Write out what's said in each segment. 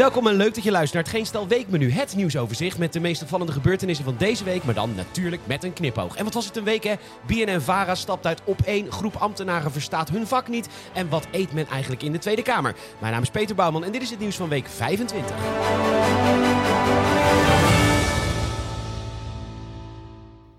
Welkom en leuk dat je luistert naar het Geen Stel Weekmenu. Het nieuwsoverzicht met de meest opvallende gebeurtenissen van deze week, maar dan natuurlijk met een knipoog. En wat was het een week hè? BNN-Vara stapt uit op één. Groep ambtenaren verstaat hun vak niet. En wat eet men eigenlijk in de Tweede Kamer? Mijn naam is Peter Bouwman en dit is het nieuws van week 25.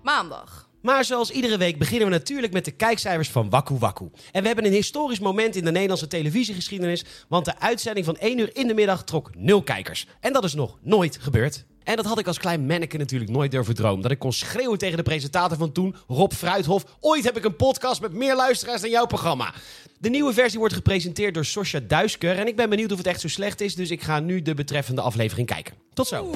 Maandag. Maar zoals iedere week beginnen we natuurlijk met de kijkcijfers van Waku Waku. En we hebben een historisch moment in de Nederlandse televisiegeschiedenis, want de uitzending van 1 uur in de middag trok nul kijkers. En dat is nog nooit gebeurd. En dat had ik als klein manneke natuurlijk nooit durven dromen. Dat ik kon schreeuwen tegen de presentator van toen, Rob Fruithof. Ooit heb ik een podcast met meer luisteraars dan jouw programma. De nieuwe versie wordt gepresenteerd door Sosja Duisker. En ik ben benieuwd of het echt zo slecht is. Dus ik ga nu de betreffende aflevering kijken. Tot zo.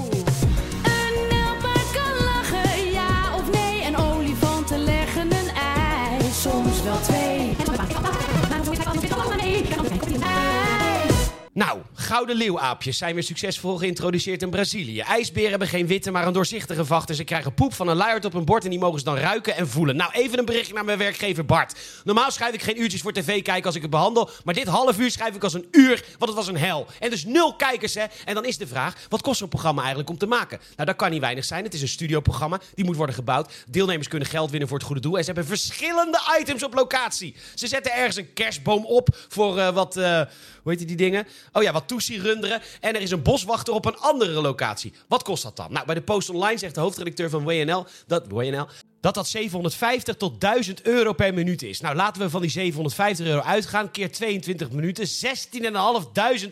Gouden leeuwaapjes zijn weer succesvol geïntroduceerd in Brazilië. IJsberen hebben geen witte, maar een doorzichtige vacht. En ze krijgen poep van een luierd op een bord en die mogen ze dan ruiken en voelen. Nou, even een berichtje naar mijn werkgever Bart. Normaal schrijf ik geen uurtjes voor tv kijken als ik het behandel. Maar dit half uur schrijf ik als een uur, want het was een hel. En dus nul kijkers, hè. En dan is de vraag, wat kost zo'n programma eigenlijk om te maken? Nou, dat kan niet weinig zijn. Het is een studioprogramma, die moet worden gebouwd. Deelnemers kunnen geld winnen voor het goede doel. En ze hebben verschillende items op locatie. Ze zetten ergens een kerstboom op voor eh, wat, eh, hoe heet die dingen? Oh ja, wat toesie-runderen. En er is een boswachter op een andere locatie. Wat kost dat dan? Nou, bij de Post Online zegt de hoofdredacteur van WNL dat, WNL, dat dat 750 tot 1000 euro per minuut is. Nou, laten we van die 750 euro uitgaan. Keer 22 minuten.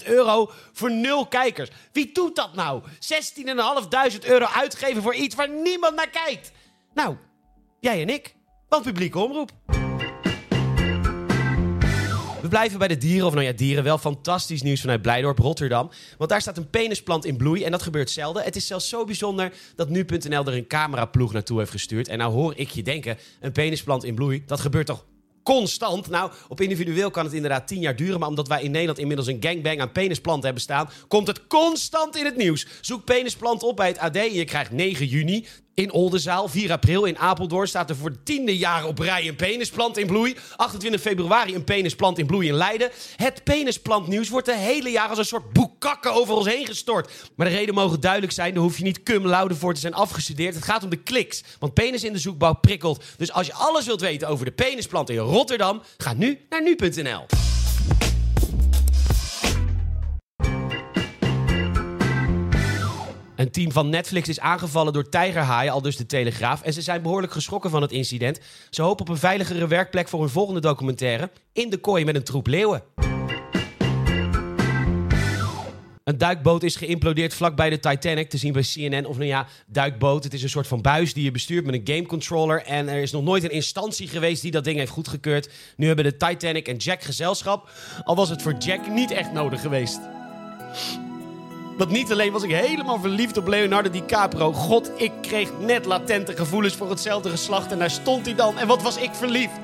16.500 euro voor nul kijkers. Wie doet dat nou? 16.500 euro uitgeven voor iets waar niemand naar kijkt. Nou, jij en ik. Want publieke omroep. We blijven bij de dieren, of nou ja, dieren wel. Fantastisch nieuws vanuit Blijdorp, Rotterdam. Want daar staat een penisplant in bloei en dat gebeurt zelden. Het is zelfs zo bijzonder dat nu.nl er een cameraploeg naartoe heeft gestuurd. En nou hoor ik je denken, een penisplant in bloei, dat gebeurt toch constant? Nou, op individueel kan het inderdaad tien jaar duren. Maar omdat wij in Nederland inmiddels een gangbang aan penisplanten hebben staan... komt het constant in het nieuws. Zoek penisplant op bij het AD en je krijgt 9 juni... In Oldenzaal, 4 april in Apeldoorn staat er voor de tiende jaar op rij een penisplant in bloei. 28 februari een penisplant in bloei in Leiden. Het penisplantnieuws wordt de hele jaar als een soort boekakken over ons heen gestort. Maar de reden mogen duidelijk zijn, daar hoef je niet cum laude voor te zijn afgestudeerd. Het gaat om de kliks, want penis in de zoekbouw prikkelt. Dus als je alles wilt weten over de penisplant in Rotterdam, ga nu naar nu.nl. Een team van Netflix is aangevallen door tijgerhaaien, al dus de Telegraaf. En ze zijn behoorlijk geschrokken van het incident. Ze hopen op een veiligere werkplek voor hun volgende documentaire. In de kooi met een troep leeuwen. Een duikboot is geïmplodeerd vlakbij de Titanic, te zien bij CNN. Of nou ja, duikboot. Het is een soort van buis die je bestuurt met een gamecontroller. En er is nog nooit een instantie geweest die dat ding heeft goedgekeurd. Nu hebben de Titanic en Jack gezelschap. Al was het voor Jack niet echt nodig geweest. Want niet alleen was ik helemaal verliefd op Leonardo DiCaprio. God, ik kreeg net latente gevoelens voor hetzelfde geslacht. En daar stond hij dan. En wat was ik verliefd.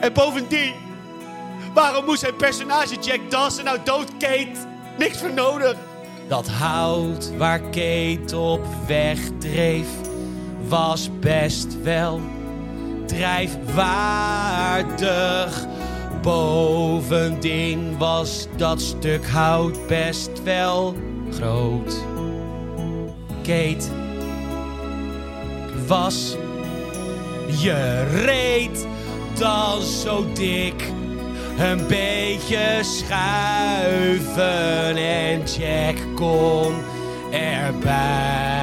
En bovendien, waarom moest zijn personage Jack Dawson nou dood, Kate? Niks voor nodig. Dat hout waar Kate op wegdreef, was best wel drijfwaardig. Bovendien was dat stuk hout best wel groot. Kate, was je reet dan zo dik? Een beetje schuiven en Jack kon erbij.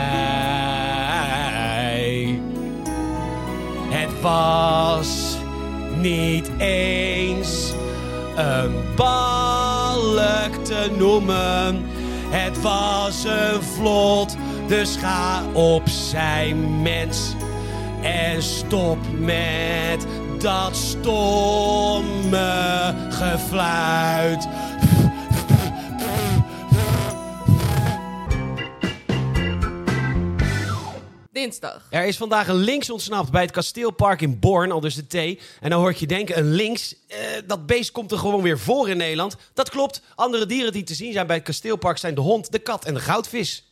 Het was niet eens een balk te noemen. Het was een vlot, dus ga opzij mens. En stop met dat stomme gefluit. Er is vandaag een links ontsnapt bij het kasteelpark in Born, al dus de T. En dan hoor je denken, een links, eh, dat beest komt er gewoon weer voor in Nederland. Dat klopt. Andere dieren die te zien zijn bij het kasteelpark zijn de hond, de kat en de goudvis.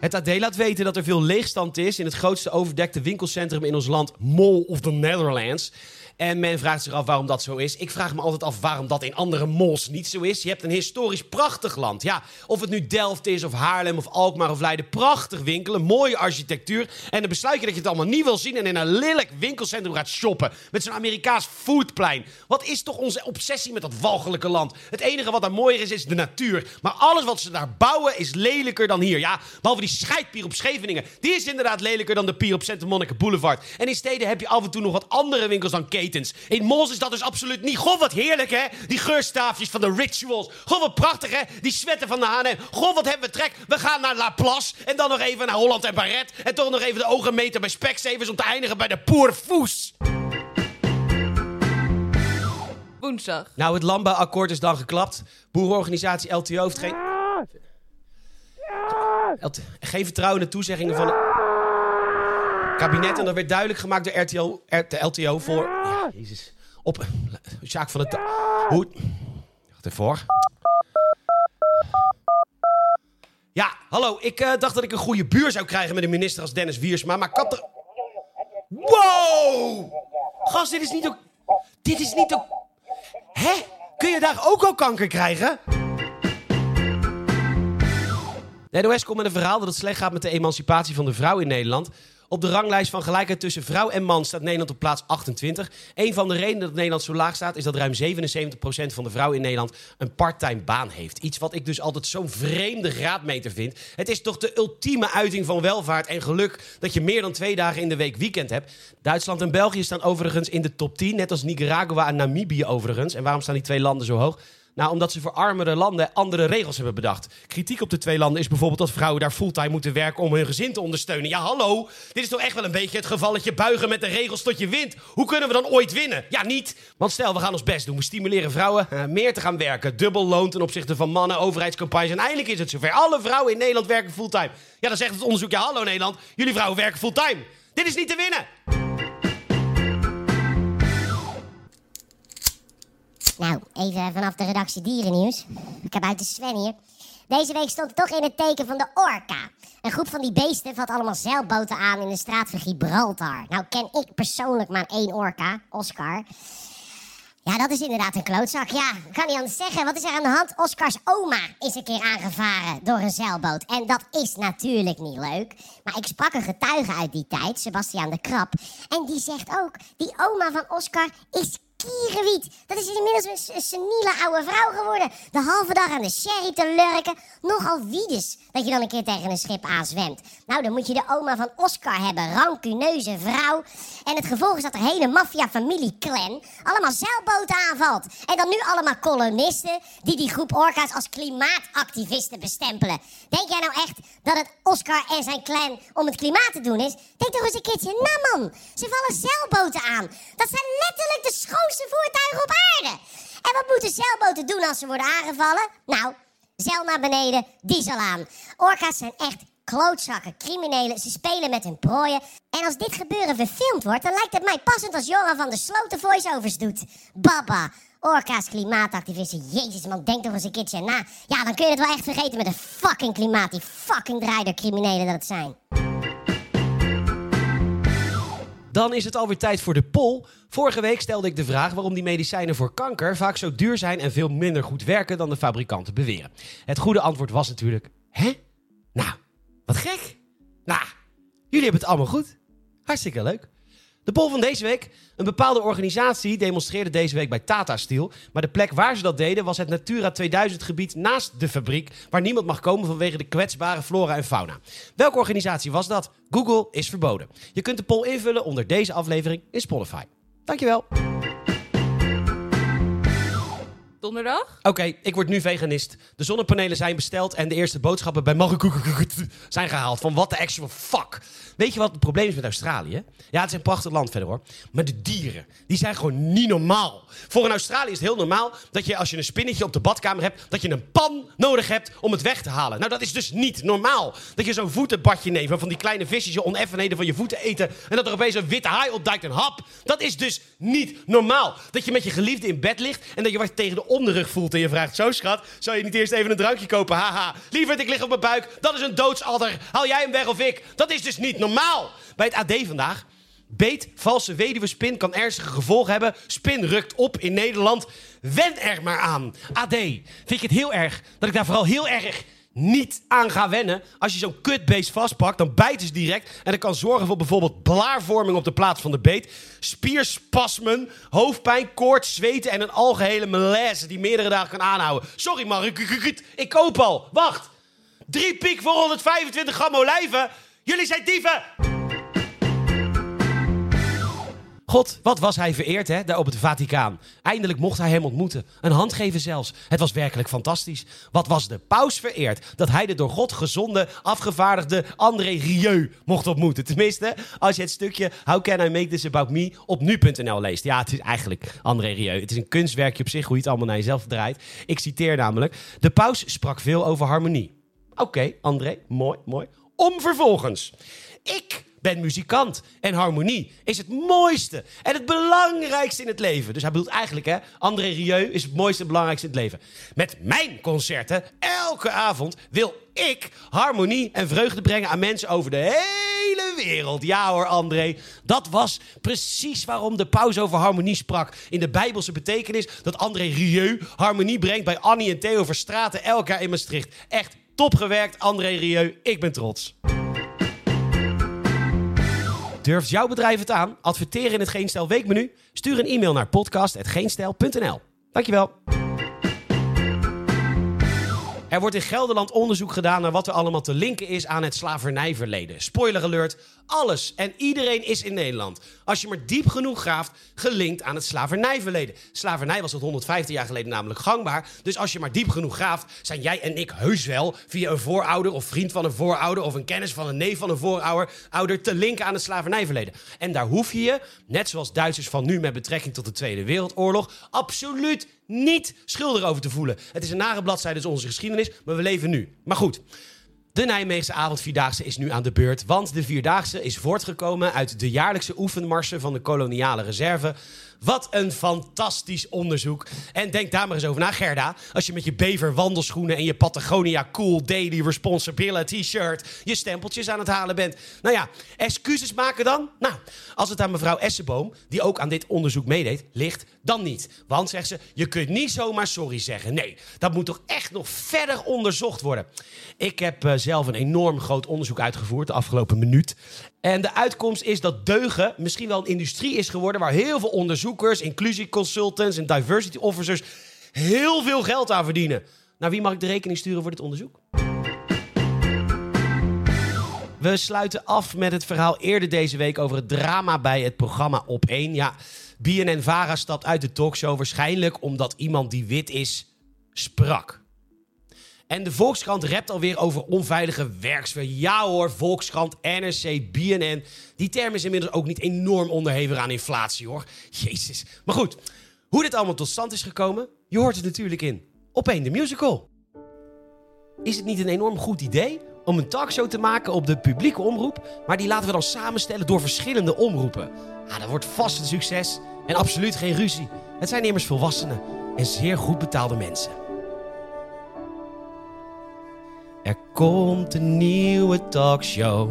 Het AD laat weten dat er veel leegstand is in het grootste overdekte winkelcentrum in ons land, Mall of the Netherlands. En men vraagt zich af waarom dat zo is. Ik vraag me altijd af waarom dat in andere mols niet zo is. Je hebt een historisch prachtig land. Ja, of het nu Delft is, of Haarlem, of Alkmaar, of Leiden. Prachtig winkelen, mooie architectuur. En dan besluit je dat je het allemaal niet wil zien... en in een lelijk winkelcentrum gaat shoppen. Met zo'n Amerikaans foodplein. Wat is toch onze obsessie met dat walgelijke land? Het enige wat daar mooier is, is de natuur. Maar alles wat ze daar bouwen is lelijker dan hier. Ja, behalve die scheidpier op Scheveningen. Die is inderdaad lelijker dan de pier op Santa Monica Boulevard. En in steden heb je af en toe nog wat andere winkels dan ketens. In malls is dat dus absoluut niet. Goh, wat heerlijk, hè? Die geurstaafjes van de rituals. Goh, wat prachtig, hè? Die sweater van de H&M. Goh, wat hebben we trek. We gaan naar La Place. En dan nog even naar Holland en Barret. En toch nog even de ogen meten bij Specsavers... om te eindigen bij de Pour Fous. Woensdag. Nou, het landbouwakkoord is dan geklapt. Boerenorganisatie LTO heeft geen... LT geen vertrouwen in de toezeggingen van kabinet. En dat werd duidelijk gemaakt door de LTO voor... Ja, jezus. Op... Sjaak van het... Hoe... Wacht even hoor. Ja, hallo. Ik eh, dacht dat ik een goede buur zou krijgen met een minister als Dennis Wiersma. Maar er... Wow! Gast, dit is niet ook... Dit is niet ook... Hè? Kun je daar ook al kanker krijgen? De NOS komt met een verhaal dat het slecht gaat met de emancipatie van de vrouw in Nederland. Op de ranglijst van gelijkheid tussen vrouw en man staat Nederland op plaats 28. Een van de redenen dat Nederland zo laag staat... is dat ruim 77% van de vrouwen in Nederland een parttime baan heeft. Iets wat ik dus altijd zo'n vreemde graadmeter vind. Het is toch de ultieme uiting van welvaart en geluk... dat je meer dan twee dagen in de week weekend hebt. Duitsland en België staan overigens in de top 10... net als Nicaragua en Namibië overigens. En waarom staan die twee landen zo hoog? Nou, omdat ze voor armere landen andere regels hebben bedacht. Kritiek op de twee landen is bijvoorbeeld dat vrouwen daar fulltime moeten werken om hun gezin te ondersteunen. Ja, hallo, dit is toch echt wel een beetje het gevalletje buigen met de regels tot je wint. Hoe kunnen we dan ooit winnen? Ja, niet. Want stel, we gaan ons best doen. We stimuleren vrouwen eh, meer te gaan werken. Dubbel loon ten opzichte van mannen, overheidscampagnes. En eindelijk is het zover. Alle vrouwen in Nederland werken fulltime. Ja, dan zegt het onderzoek, ja, hallo Nederland, jullie vrouwen werken fulltime. Dit is niet te winnen. Nou, even vanaf de redactie Dierennieuws. Ik heb uit de Sven hier. Deze week stond het toch in het teken van de orka. Een groep van die beesten valt allemaal zeilboten aan in de straat van Gibraltar. Nou ken ik persoonlijk maar één orka, Oscar. Ja, dat is inderdaad een klootzak. Ja, ik kan niet anders zeggen. Wat is er aan de hand? Oscars oma is een keer aangevaren door een zeilboot. En dat is natuurlijk niet leuk. Maar ik sprak een getuige uit die tijd, Sebastiaan de Krap. En die zegt ook, die oma van Oscar is kierenwiet. Dat is inmiddels een, seniele oude vrouw geworden. De halve dag aan de sherry te lurken. Nogal wiedes dat je dan een keer tegen een schip aanzwemt. Nou, dan moet je de oma van Oscar hebben. Rancuneuze vrouw. En het gevolg is dat de hele maffia-familie-clan allemaal zeilboten aanvalt. En dan nu allemaal kolonisten die die groep orka's als klimaatactivisten bestempelen. Denk jij nou echt dat het Oscar en zijn clan om het klimaat te doen is? Denk toch eens een keertje na, man. Ze vallen zeilboten aan. Dat zijn letterlijk de voertuigen op aarde. En wat moeten zeilboten doen als ze worden aangevallen? Nou, zeil naar beneden, diesel aan. Orka's zijn echt klootzakken, criminelen. Ze spelen met hun prooien. En als dit gebeuren verfilmd wordt, dan lijkt het mij passend als Joran van der Sloot de voice-overs doet. Baba. Orka's klimaatactivisten. Jezus man, denk toch eens een keertje na. Ja, dan kun je het wel echt vergeten met een fucking klimaat. Die fucking draaider criminelen dat het zijn. Dan is het alweer tijd voor de poll. Vorige week stelde ik de vraag waarom die medicijnen voor kanker vaak zo duur zijn en veel minder goed werken dan de fabrikanten beweren. Het goede antwoord was natuurlijk: hè? Nou, wat gek. Nou, jullie hebben het allemaal goed. Hartstikke leuk. De poll van deze week. Een bepaalde organisatie demonstreerde deze week bij Tata Steel. Maar de plek waar ze dat deden was het Natura 2000 gebied naast de fabriek. Waar niemand mag komen vanwege de kwetsbare flora en fauna. Welke organisatie was dat? Google is verboden. Je kunt de poll invullen onder deze aflevering in Spotify. Dankjewel. Donderdag. Oké, ik word nu veganist. De zonnepanelen zijn besteld en de eerste boodschappen bij Marokko zijn gehaald. Van wat de actual fuck. Weet je wat het probleem is met Australië? Ja, het is een prachtig land verder hoor. Maar de dieren, die zijn gewoon niet normaal. Voor een Australië is het heel normaal dat je als je een spinnetje op de badkamer hebt, dat je een pan nodig hebt om het weg te halen. Nou, dat is dus niet normaal. Dat je zo'n voetenbadje neemt waarvan die kleine visjes je oneffenheden van je voeten eten en dat er opeens een witte haai opduikt en hap. Dat is dus niet normaal. Dat je met je geliefde in bed ligt en dat je wat tegen de onderrug voelt en je vraagt, zo schat, zou je niet eerst even een drankje kopen? Haha, lieverd, ik lig op mijn buik. Dat is een doodsadder. Haal jij hem weg of ik? Dat is dus niet normaal. Bij het AD vandaag. Beet, valse weduwespin kan ernstige gevolgen hebben. Spin rukt op in Nederland. Wen er maar aan. AD, vind ik het heel erg dat ik daar vooral heel erg niet aan ga wennen. Als je zo'n kutbeest vastpakt, dan bijten ze direct. En dat kan zorgen voor bijvoorbeeld blaarvorming op de plaats van de beet. Spierspasmen, hoofdpijn, koorts, zweten en een algehele malaise die meerdere dagen kan aanhouden. Sorry ik, ik koop al. Wacht. Drie piek voor 125 gram olijven. Jullie zijn dieven. God, wat was hij vereerd hè, daar op het Vaticaan. Eindelijk mocht hij hem ontmoeten. Een hand geven zelfs. Het was werkelijk fantastisch. Wat was de paus vereerd dat hij de door God gezonde, afgevaardigde André Rieu mocht ontmoeten. Tenminste, als je het stukje How Can I Make This About Me op nu.nl leest. Ja, het is eigenlijk André Rieu. Het is een kunstwerkje op zich, hoe je het allemaal naar jezelf draait. Ik citeer namelijk. De paus sprak veel over harmonie. Oké, André, mooi, mooi. Om vervolgens. Ik ben muzikant en harmonie is het mooiste en het belangrijkste in het leven. Dus hij bedoelt eigenlijk, hè, André Rieu is het mooiste en belangrijkste in het leven. Met mijn concerten, elke avond, wil ik harmonie en vreugde brengen aan mensen over de hele wereld. Ja hoor, André. Dat was precies waarom de paus over harmonie sprak. In de bijbelse betekenis dat André Rieu harmonie brengt bij Annie en Theo Verstraten elk jaar in Maastricht. Echt top gewerkt, André Rieu. Ik ben trots. Durft jouw bedrijf het aan? Adverteren in het Geen Stijl weekmenu? Stuur een e-mail naar podcast.geenstijl.nl. Dankjewel. Er wordt in Gelderland onderzoek gedaan naar wat er allemaal te linken is aan het slavernijverleden. Spoiler alert, alles en iedereen is in Nederland. Als je maar diep genoeg graaft, gelinkt aan het slavernijverleden. Slavernij was tot 150 jaar geleden namelijk gangbaar. Dus als je maar diep genoeg graaft, zijn jij en ik heus wel via een voorouder of vriend van een voorouder of een kennis van een neef van een voorouder ouder, te linken aan het slavernijverleden. En daar hoef je je, net zoals Duitsers van nu met betrekking tot de Tweede Wereldoorlog, absoluut niet schuldig over te voelen. Het is een nare bladzijde dus onze geschiedenis, maar we leven nu. Maar goed. De Nijmeegse avondvierdaagse is nu aan de beurt, want de vierdaagse is voortgekomen uit de jaarlijkse oefenmarsen van de koloniale reserve. Wat een fantastisch onderzoek. En denk daar maar eens over na, Gerda. Als je met je bever wandelschoenen en je Patagonia Cool Daily Responsibility shirt je stempeltjes aan het halen bent. Nou ja, excuses maken dan? Nou, als het aan mevrouw Essenboom, die ook aan dit onderzoek meedeed, ligt, dan niet. Want, zegt ze, je kunt niet zomaar sorry zeggen. Nee, dat moet toch echt nog verder onderzocht worden. Ik heb eh, zelf een enorm groot onderzoek uitgevoerd de afgelopen minuut. En de uitkomst is dat deugen misschien wel een industrie is geworden waar heel veel onderzoekers, inclusieconsultants en diversity officers heel veel geld aan verdienen. Naar wie mag ik de rekening sturen voor dit onderzoek? We sluiten af met het verhaal eerder deze week over het drama bij het programma Op1. Ja, BNN-Vara stapt uit de talkshow waarschijnlijk omdat iemand die wit is sprak. En de Volkskrant rept alweer over onveilige werksfeer. Ja hoor, Volkskrant, NRC, BNN. Die term is inmiddels ook niet enorm onderhevig aan inflatie hoor. Jezus. Maar goed, hoe dit allemaal tot stand is gekomen, je hoort het natuurlijk in Opeen de Musical. Is het niet een enorm goed idee om een talkshow te maken op de publieke omroep, maar die laten we dan samenstellen door verschillende omroepen? Ah, dat wordt vast een succes en absoluut geen ruzie. Het zijn immers volwassenen en zeer goed betaalde mensen. Er komt een nieuwe talkshow.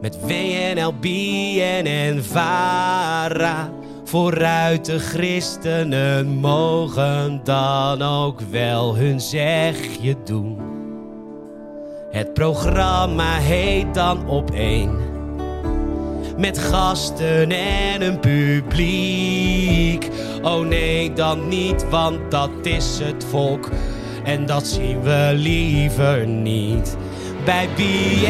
Met WNL, BNN, VARA. Vooruit de christenen mogen dan ook wel hun zegje doen. Het programma heet dan op één. Met gasten en een publiek. Oh nee, dan niet, want dat is het volk. En dat zien we liever niet bij BNN.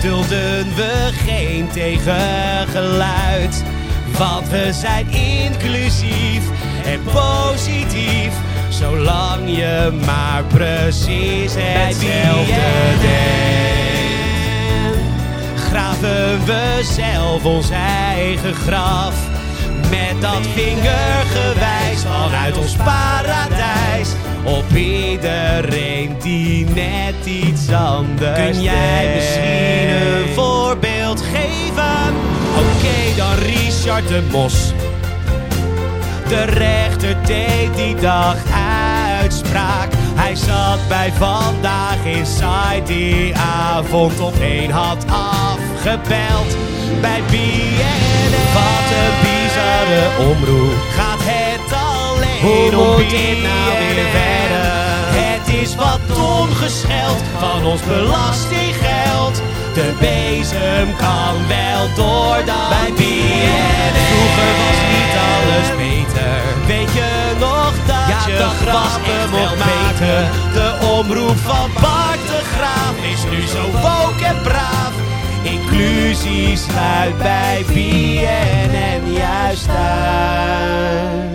Dulden we geen tegengeluid, want we zijn inclusief en positief. Zolang je maar precies hetzelfde denkt, graven we zelf ons eigen graf. Met dat vingergewijs vanuit ons paradijs. Op iedereen die net iets anders Kun jij misschien een voorbeeld geven? Oké, dan Richard de Mos. De rechter deed die dag uitspraak. Hij zat bij vandaag inside die avond op één had afgebeld bij BNN. Wat een bizarre omroep. Gaat het alleen Hoe om dit nou weer verder? Het is wat ongescheld van ons belastinggeld. De bezem kan wel door dan bij BNN. Vroeger was niet alles beter. Weet je nog dat ja, je grappen mocht maken? De omroep van Bart de Graaf is nu zo woke en braaf. Inclusie sluit bij BNN juist uit.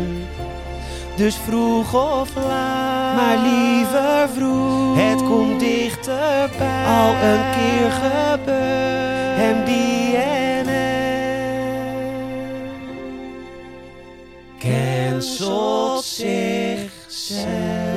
Dus vroeg of laat, maar liever vroeg. Het komt dichterbij, al een keer gebeurd. En BNN cancelt zichzelf.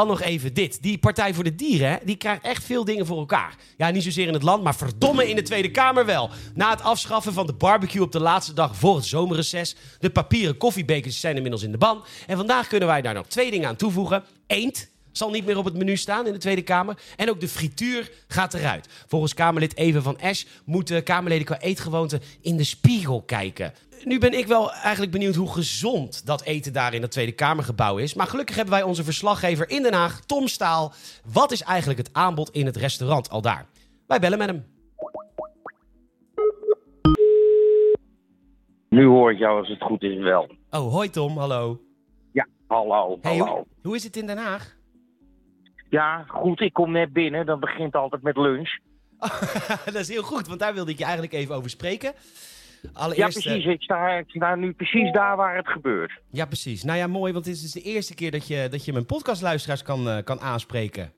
Dan nog even dit. Die Partij voor de Dieren, die krijgt echt veel dingen voor elkaar. Ja, niet zozeer in het land, maar verdomme in de Tweede Kamer wel. Na het afschaffen van de barbecue op de laatste dag voor het zomerreces. De papieren koffiebekers zijn inmiddels in de ban. En vandaag kunnen wij daar nog twee dingen aan toevoegen. Eend zal niet meer op het menu staan in de Tweede Kamer. En ook de frituur gaat eruit. Volgens Kamerlid Even van Esch moeten Kamerleden qua eetgewoonten in de spiegel kijken. Nu ben ik wel eigenlijk benieuwd hoe gezond dat eten daar in het Tweede Kamergebouw is. Maar gelukkig hebben wij onze verslaggever in Den Haag, Tom Staal. Wat is eigenlijk het aanbod in het restaurant al daar? Wij bellen met hem. Nu hoor ik jou als het goed is wel. Oh, hoi Tom, hallo. Ja, hallo, Hey, hallo. hoe, hoe is het in Den Haag? Ja, goed, ik kom net binnen. Dat begint altijd met lunch. dat is heel goed, want daar wilde ik je eigenlijk even over spreken. Ja, Allereerst, eh, precies. Ik sta, ik sta nu precies daar waar het gebeurt. Ja, precies. Nou ja, mooi, want dit is dus de eerste keer dat je, dat je mijn podcastluisteraars kan, eh, kan aanspreken.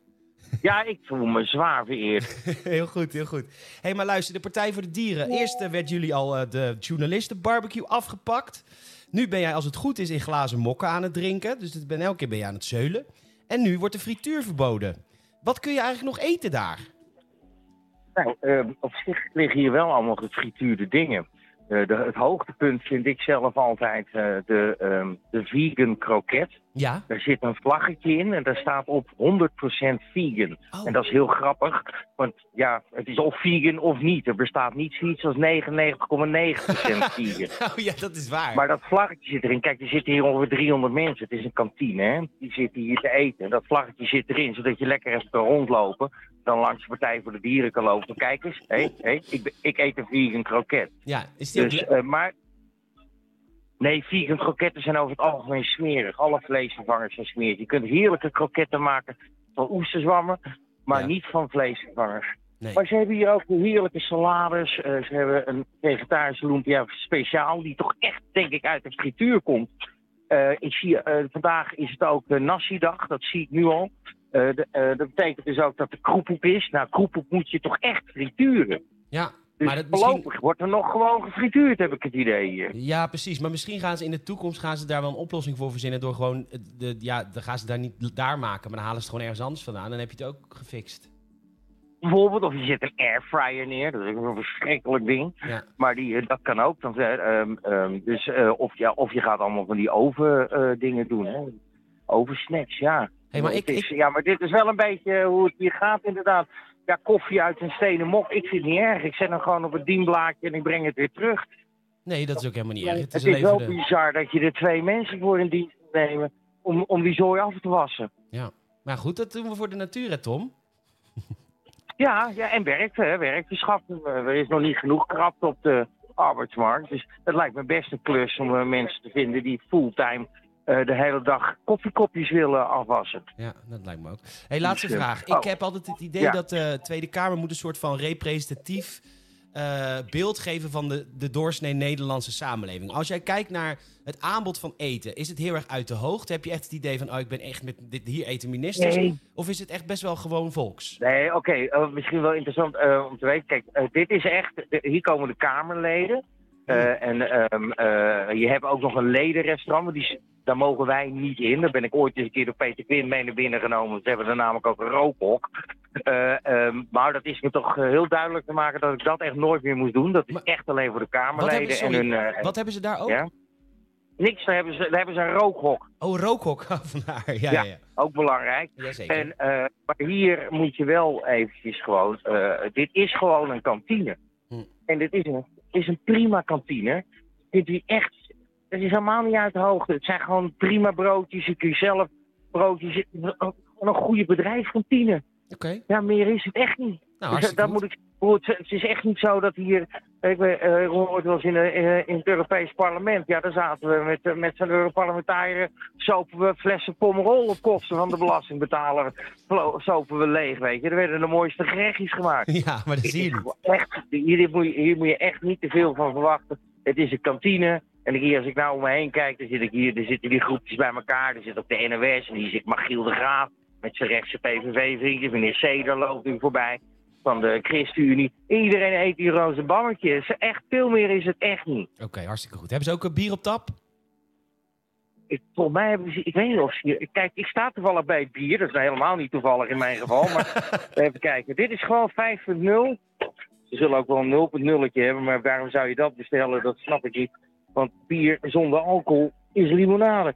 Ja, ik voel me zwaar vereerd. heel goed, heel goed. Hé, hey, maar luister, de Partij voor de Dieren. Eerst eh, werd jullie al eh, de journalistenbarbecue afgepakt. Nu ben jij, als het goed is, in glazen mokken aan het drinken. Dus het ben, elke keer ben je aan het zeulen. En nu wordt de frituur verboden. Wat kun je eigenlijk nog eten daar? Nou, eh, op zich liggen hier wel allemaal gefrituurde dingen. Eh, de, het hoogtepunt vind ik zelf altijd eh, de, ehm, de vegan kroket. Ja? Daar zit een vlaggetje in en daar staat op 100% vegan. Oh. En dat is heel grappig, want ja, het is of vegan of niet. Er bestaat niet zoiets als 99,9% vegan. Oh ja, dat is waar. Maar dat vlaggetje zit erin. Kijk, er zitten hier ongeveer 300 mensen. Het is een kantine, hè. Die zitten hier te eten. En dat vlaggetje zit erin, zodat je lekker even kan rondlopen. Dan langs de Partij voor de Dieren kan lopen. Kijk eens, hé, hé, ik, ben- ik eet een vegan kroket. Ja, is die Dus, eh, maar... Nee, vegan kroketten zijn over het algemeen smerig. Alle vleesvervangers zijn smerig. Je kunt heerlijke kroketten maken van oesterzwammen, maar Ja. niet van vleesvervangers. Nee. Maar ze hebben hier ook heerlijke salades. eh, ze hebben een vegetarische lumpia speciaal, die toch echt, denk ik, uit de frituur komt. Eh, ik zie, eh, vandaag is het ook nasi-dag, dat zie ik nu al. De- dat betekent dus ook dat er kroephoek is. Nou, kroephoek moet je toch echt frituren. Ja, Dus maar dat misschien... voorlopig wordt er nog gewoon gefrituurd, heb ik het idee hier. Ja, precies. Maar misschien gaan ze in de toekomst gaan ze daar wel een oplossing voor verzinnen. Door gewoon, de, ja, dan gaan ze daar niet daar maken, maar dan halen ze het gewoon ergens anders vandaan. Dan heb je het ook gefixt. Bijvoorbeeld, of je zet een airfryer neer, dat is een verschrikkelijk ding. Ja. Maar die, eh, dat kan ook. Dan, eh, ehm, ehm, dus, eh, of, ja, of je gaat allemaal van die oven dingen doen. Hè. Ovensnacks, ja. Hey, maar Het ik, Ja, maar dit is wel een beetje hoe het hier gaat inderdaad. Ja, koffie uit een stenen mok, ik vind het niet erg. Ik zet hem gewoon op het dienblaadje en ik breng het weer terug. nee, dat is ook helemaal niet erg. Het Het is alleen wel de... bizar dat je er twee mensen voor in dienst moet nemen om, om die zooi af te wassen. Ja. Maar goed, dat doen we voor de natuur, hè, Tom? Ja, ja en werkt, hè, eh, er is nog niet genoeg kracht op de arbeidsmarkt. Dus het lijkt me best een klus om eh, mensen te vinden die fulltime eh, de hele dag koffiekopjes willen afwassen. Ja, dat lijkt me ook. hey, laatste Dus, eh, vraag. Ik oh. heb altijd het idee Ja. dat de Tweede Kamer moet een soort van representatief eh, beeld geven van de, de doorsnee Nederlandse samenleving. Als jij kijkt naar het aanbod van eten, is het heel erg uit de hoogte? Heb je echt het idee van, oh, ik ben echt met dit, hier eten ministers? Nee. Of is het echt best wel gewoon volks? Nee, oké, eh, misschien wel interessant eh, om te weten. Kijk, eh, dit is echt, hier komen de Kamerleden. Eh, en ehm, eh, je hebt ook nog een ledenrestaurant, maar die, daar mogen wij niet in. Daar ben ik ooit eens een keer door Peter Quinn mee naar binnen genomen. Ze hebben er namelijk ook een rookhok. Eh, ehm, maar dat is me toch eh, heel duidelijk te maken dat ik dat echt nooit meer moest doen. Dat is Maar- echt alleen voor de Wat hebben, Kamerleden en hun... eh, wat hebben ze daar ook? ja? Niks, daar hebben, ze, daar hebben ze een rookhok. Oh, rookhok. Oh, vandaar. Ja, ja, Ja. Ook belangrijk. Jazeker. En, maar hier moet je wel eventjes gewoon... dit is gewoon een kantine. Hm. En dit is een, is een prima kantine. Dit is echt... Het is helemaal niet uit de hoogte. Het zijn gewoon prima broodjes. Je kun je zelf broodjes... Gewoon een goede bedrijfskantine. Oké. Ja, meer is het echt niet. Nou, Dus, dat goed. moet ik, het is echt niet zo dat hier. Ik ben, eh, hoorde wel eens in, eh, in het Europees Parlement. Ja, daar zaten we met, eh, met zo'n Europarlementariër. Sopen we flessen pommerol op kosten van de belastingbetaler. Sopen we leeg, weet je. Er werden de mooiste gerechtjes gemaakt. Ja, maar dat zie je niet. Echt, hier, moet je, hier moet je echt niet te veel van verwachten. Het is een kantine. En hier, als ik nou om me heen kijk, dan zit ik hier, er zitten die groepjes bij elkaar. Er zit ook de NOS en hier zit Magiel de Graaf met zijn rechtse PVV-vriendjes. Meneer Ceder loopt nu voorbij van de ChristenUnie. Iedereen eet hier roze bammetjes. Echt, veel meer is het echt niet. Oké, hartstikke goed. Hebben ze ook een bier op tap? Ik, volgens mij hebben ze, ik weet niet of ze kijk, ik sta toevallig bij het bier. Dat is nou helemaal niet toevallig in mijn geval. Maar even kijken, dit is gewoon 5.0. Ze zullen ook wel een 0.0'tje hebben, maar waarom zou je dat bestellen? Dat snap ik niet. Want bier zonder alcohol is limonade.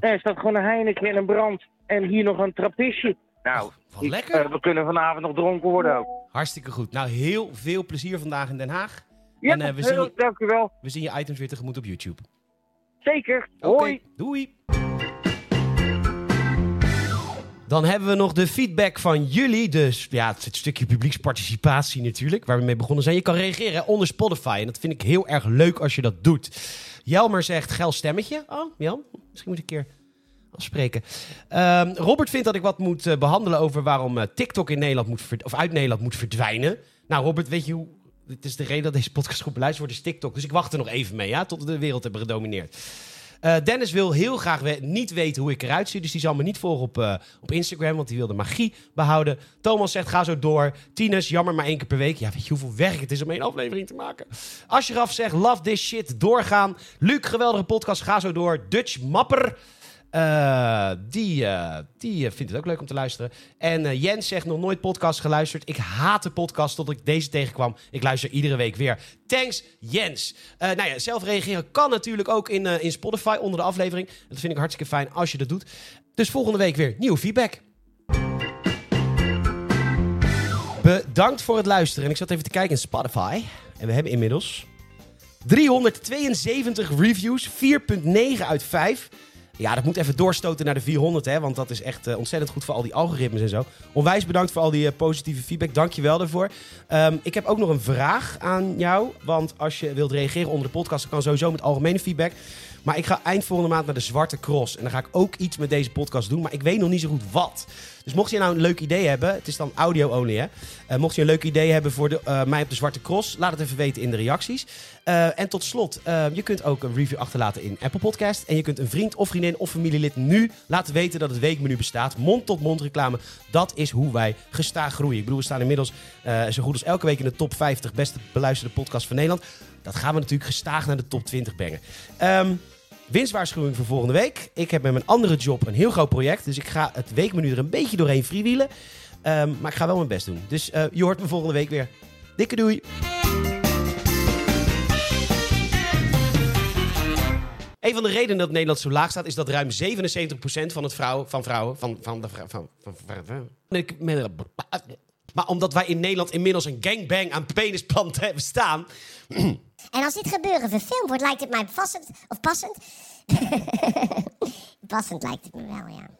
Er staat gewoon een Heineken en een brand. En hier nog een trappistje. Nou, Wat ik- lekker. eh, we kunnen vanavond nog dronken worden ook. Hartstikke goed. Nou, heel veel plezier vandaag in Den Haag. Ja, En, eh, we zien heel- je- dank u wel. We zien je items weer tegemoet op YouTube. Zeker. Hoi. doei. Dan hebben we nog de feedback van jullie. Dus ja, het stukje publieksparticipatie natuurlijk, waar we mee begonnen zijn. Je kan reageren onder Spotify en dat vind ik heel erg leuk als je dat doet. Jelmer zegt geil stemmetje. Oh, Jan, misschien moet ik een keer afspreken. Ehm, Robert vindt dat ik wat moet eh, behandelen over waarom eh, TikTok in Nederland moet of uit Nederland moet verdwijnen. Nou, Robert, weet je hoe. Het is de reden dat deze podcast goed beluisterd wordt, is TikTok. Dus ik wacht er nog even mee, ja, tot we de wereld hebben gedomineerd. Eh, Dennis wil heel graag we- niet weten hoe ik eruit zie. Dus die zal me niet volgen op, eh, op Instagram, want die wil de magie behouden. Thomas zegt, ga zo door. Tinus, jammer maar één keer per week. Ja, weet je hoeveel werk het is om één aflevering te maken? Ashraf zegt, love this shit, doorgaan. Luc, geweldige podcast, ga zo door. Dutch Mapper, eh, die, eh, die eh, vindt het ook leuk om te luisteren. En Jens zegt, nog nooit podcast geluisterd. Ik haat de podcast tot ik deze tegenkwam. Ik luister iedere week weer. Thanks, Jens. Nou ja, zelf reageren kan natuurlijk ook in, in Spotify onder de aflevering. Dat vind ik hartstikke fijn als je dat doet. Dus volgende week weer nieuwe feedback. Bedankt voor het luisteren. En ik zat even te kijken in Spotify. En we hebben inmiddels 372 reviews, 4,9 uit 5. Ja, dat moet even doorstoten naar de 400, hè, want dat is echt eh, ontzettend goed voor al die algoritmes en zo. Onwijs bedankt voor al die eh, positieve feedback. Dank je wel daarvoor. Ehm, ik heb ook nog een vraag aan jou, want als je wilt reageren onder de podcast, dan kan sowieso met algemene feedback. Maar ik ga eind volgende maand naar de Zwarte Cross. En dan ga ik ook iets met deze podcast doen, maar ik weet nog niet zo goed wat. Dus mocht je nou een leuk idee hebben, het is dan audio only hè. Eh, mocht je een leuk idee hebben voor de, eh, mij op de Zwarte Cross, laat het even weten in de reacties. Eh, en tot slot, je kunt ook een review achterlaten in Apple Podcast. En je kunt een vriend of vriendin of familielid nu laten weten dat het weekmenu bestaat. Mond-tot-mond reclame, dat is hoe wij gestaag groeien. Ik bedoel, we staan inmiddels zo goed als elke week in de top 50 beste beluisterde podcasts van Nederland. Dat gaan we natuurlijk gestaag naar de top 20 brengen. Ehm winstwaarschuwing voor volgende week. Ik heb met mijn andere job een heel groot project. Dus ik ga het weekmenu er een beetje doorheen freewheelen. Ehm, maar ik ga wel mijn best doen. Dus eh, je hoort me volgende week weer. Dikke doei. Een van de redenen dat Nederland zo laag staat, is dat ruim 77% van het vrouwen, van vrouwen, van, van de van, van, van, van- ik- maar omdat wij in Nederland inmiddels een gangbang aan penisplanten hebben staan, En als dit gebeuren verfilmd wordt, lijkt het mij passend... Of passend? passend lijkt het me wel, ja.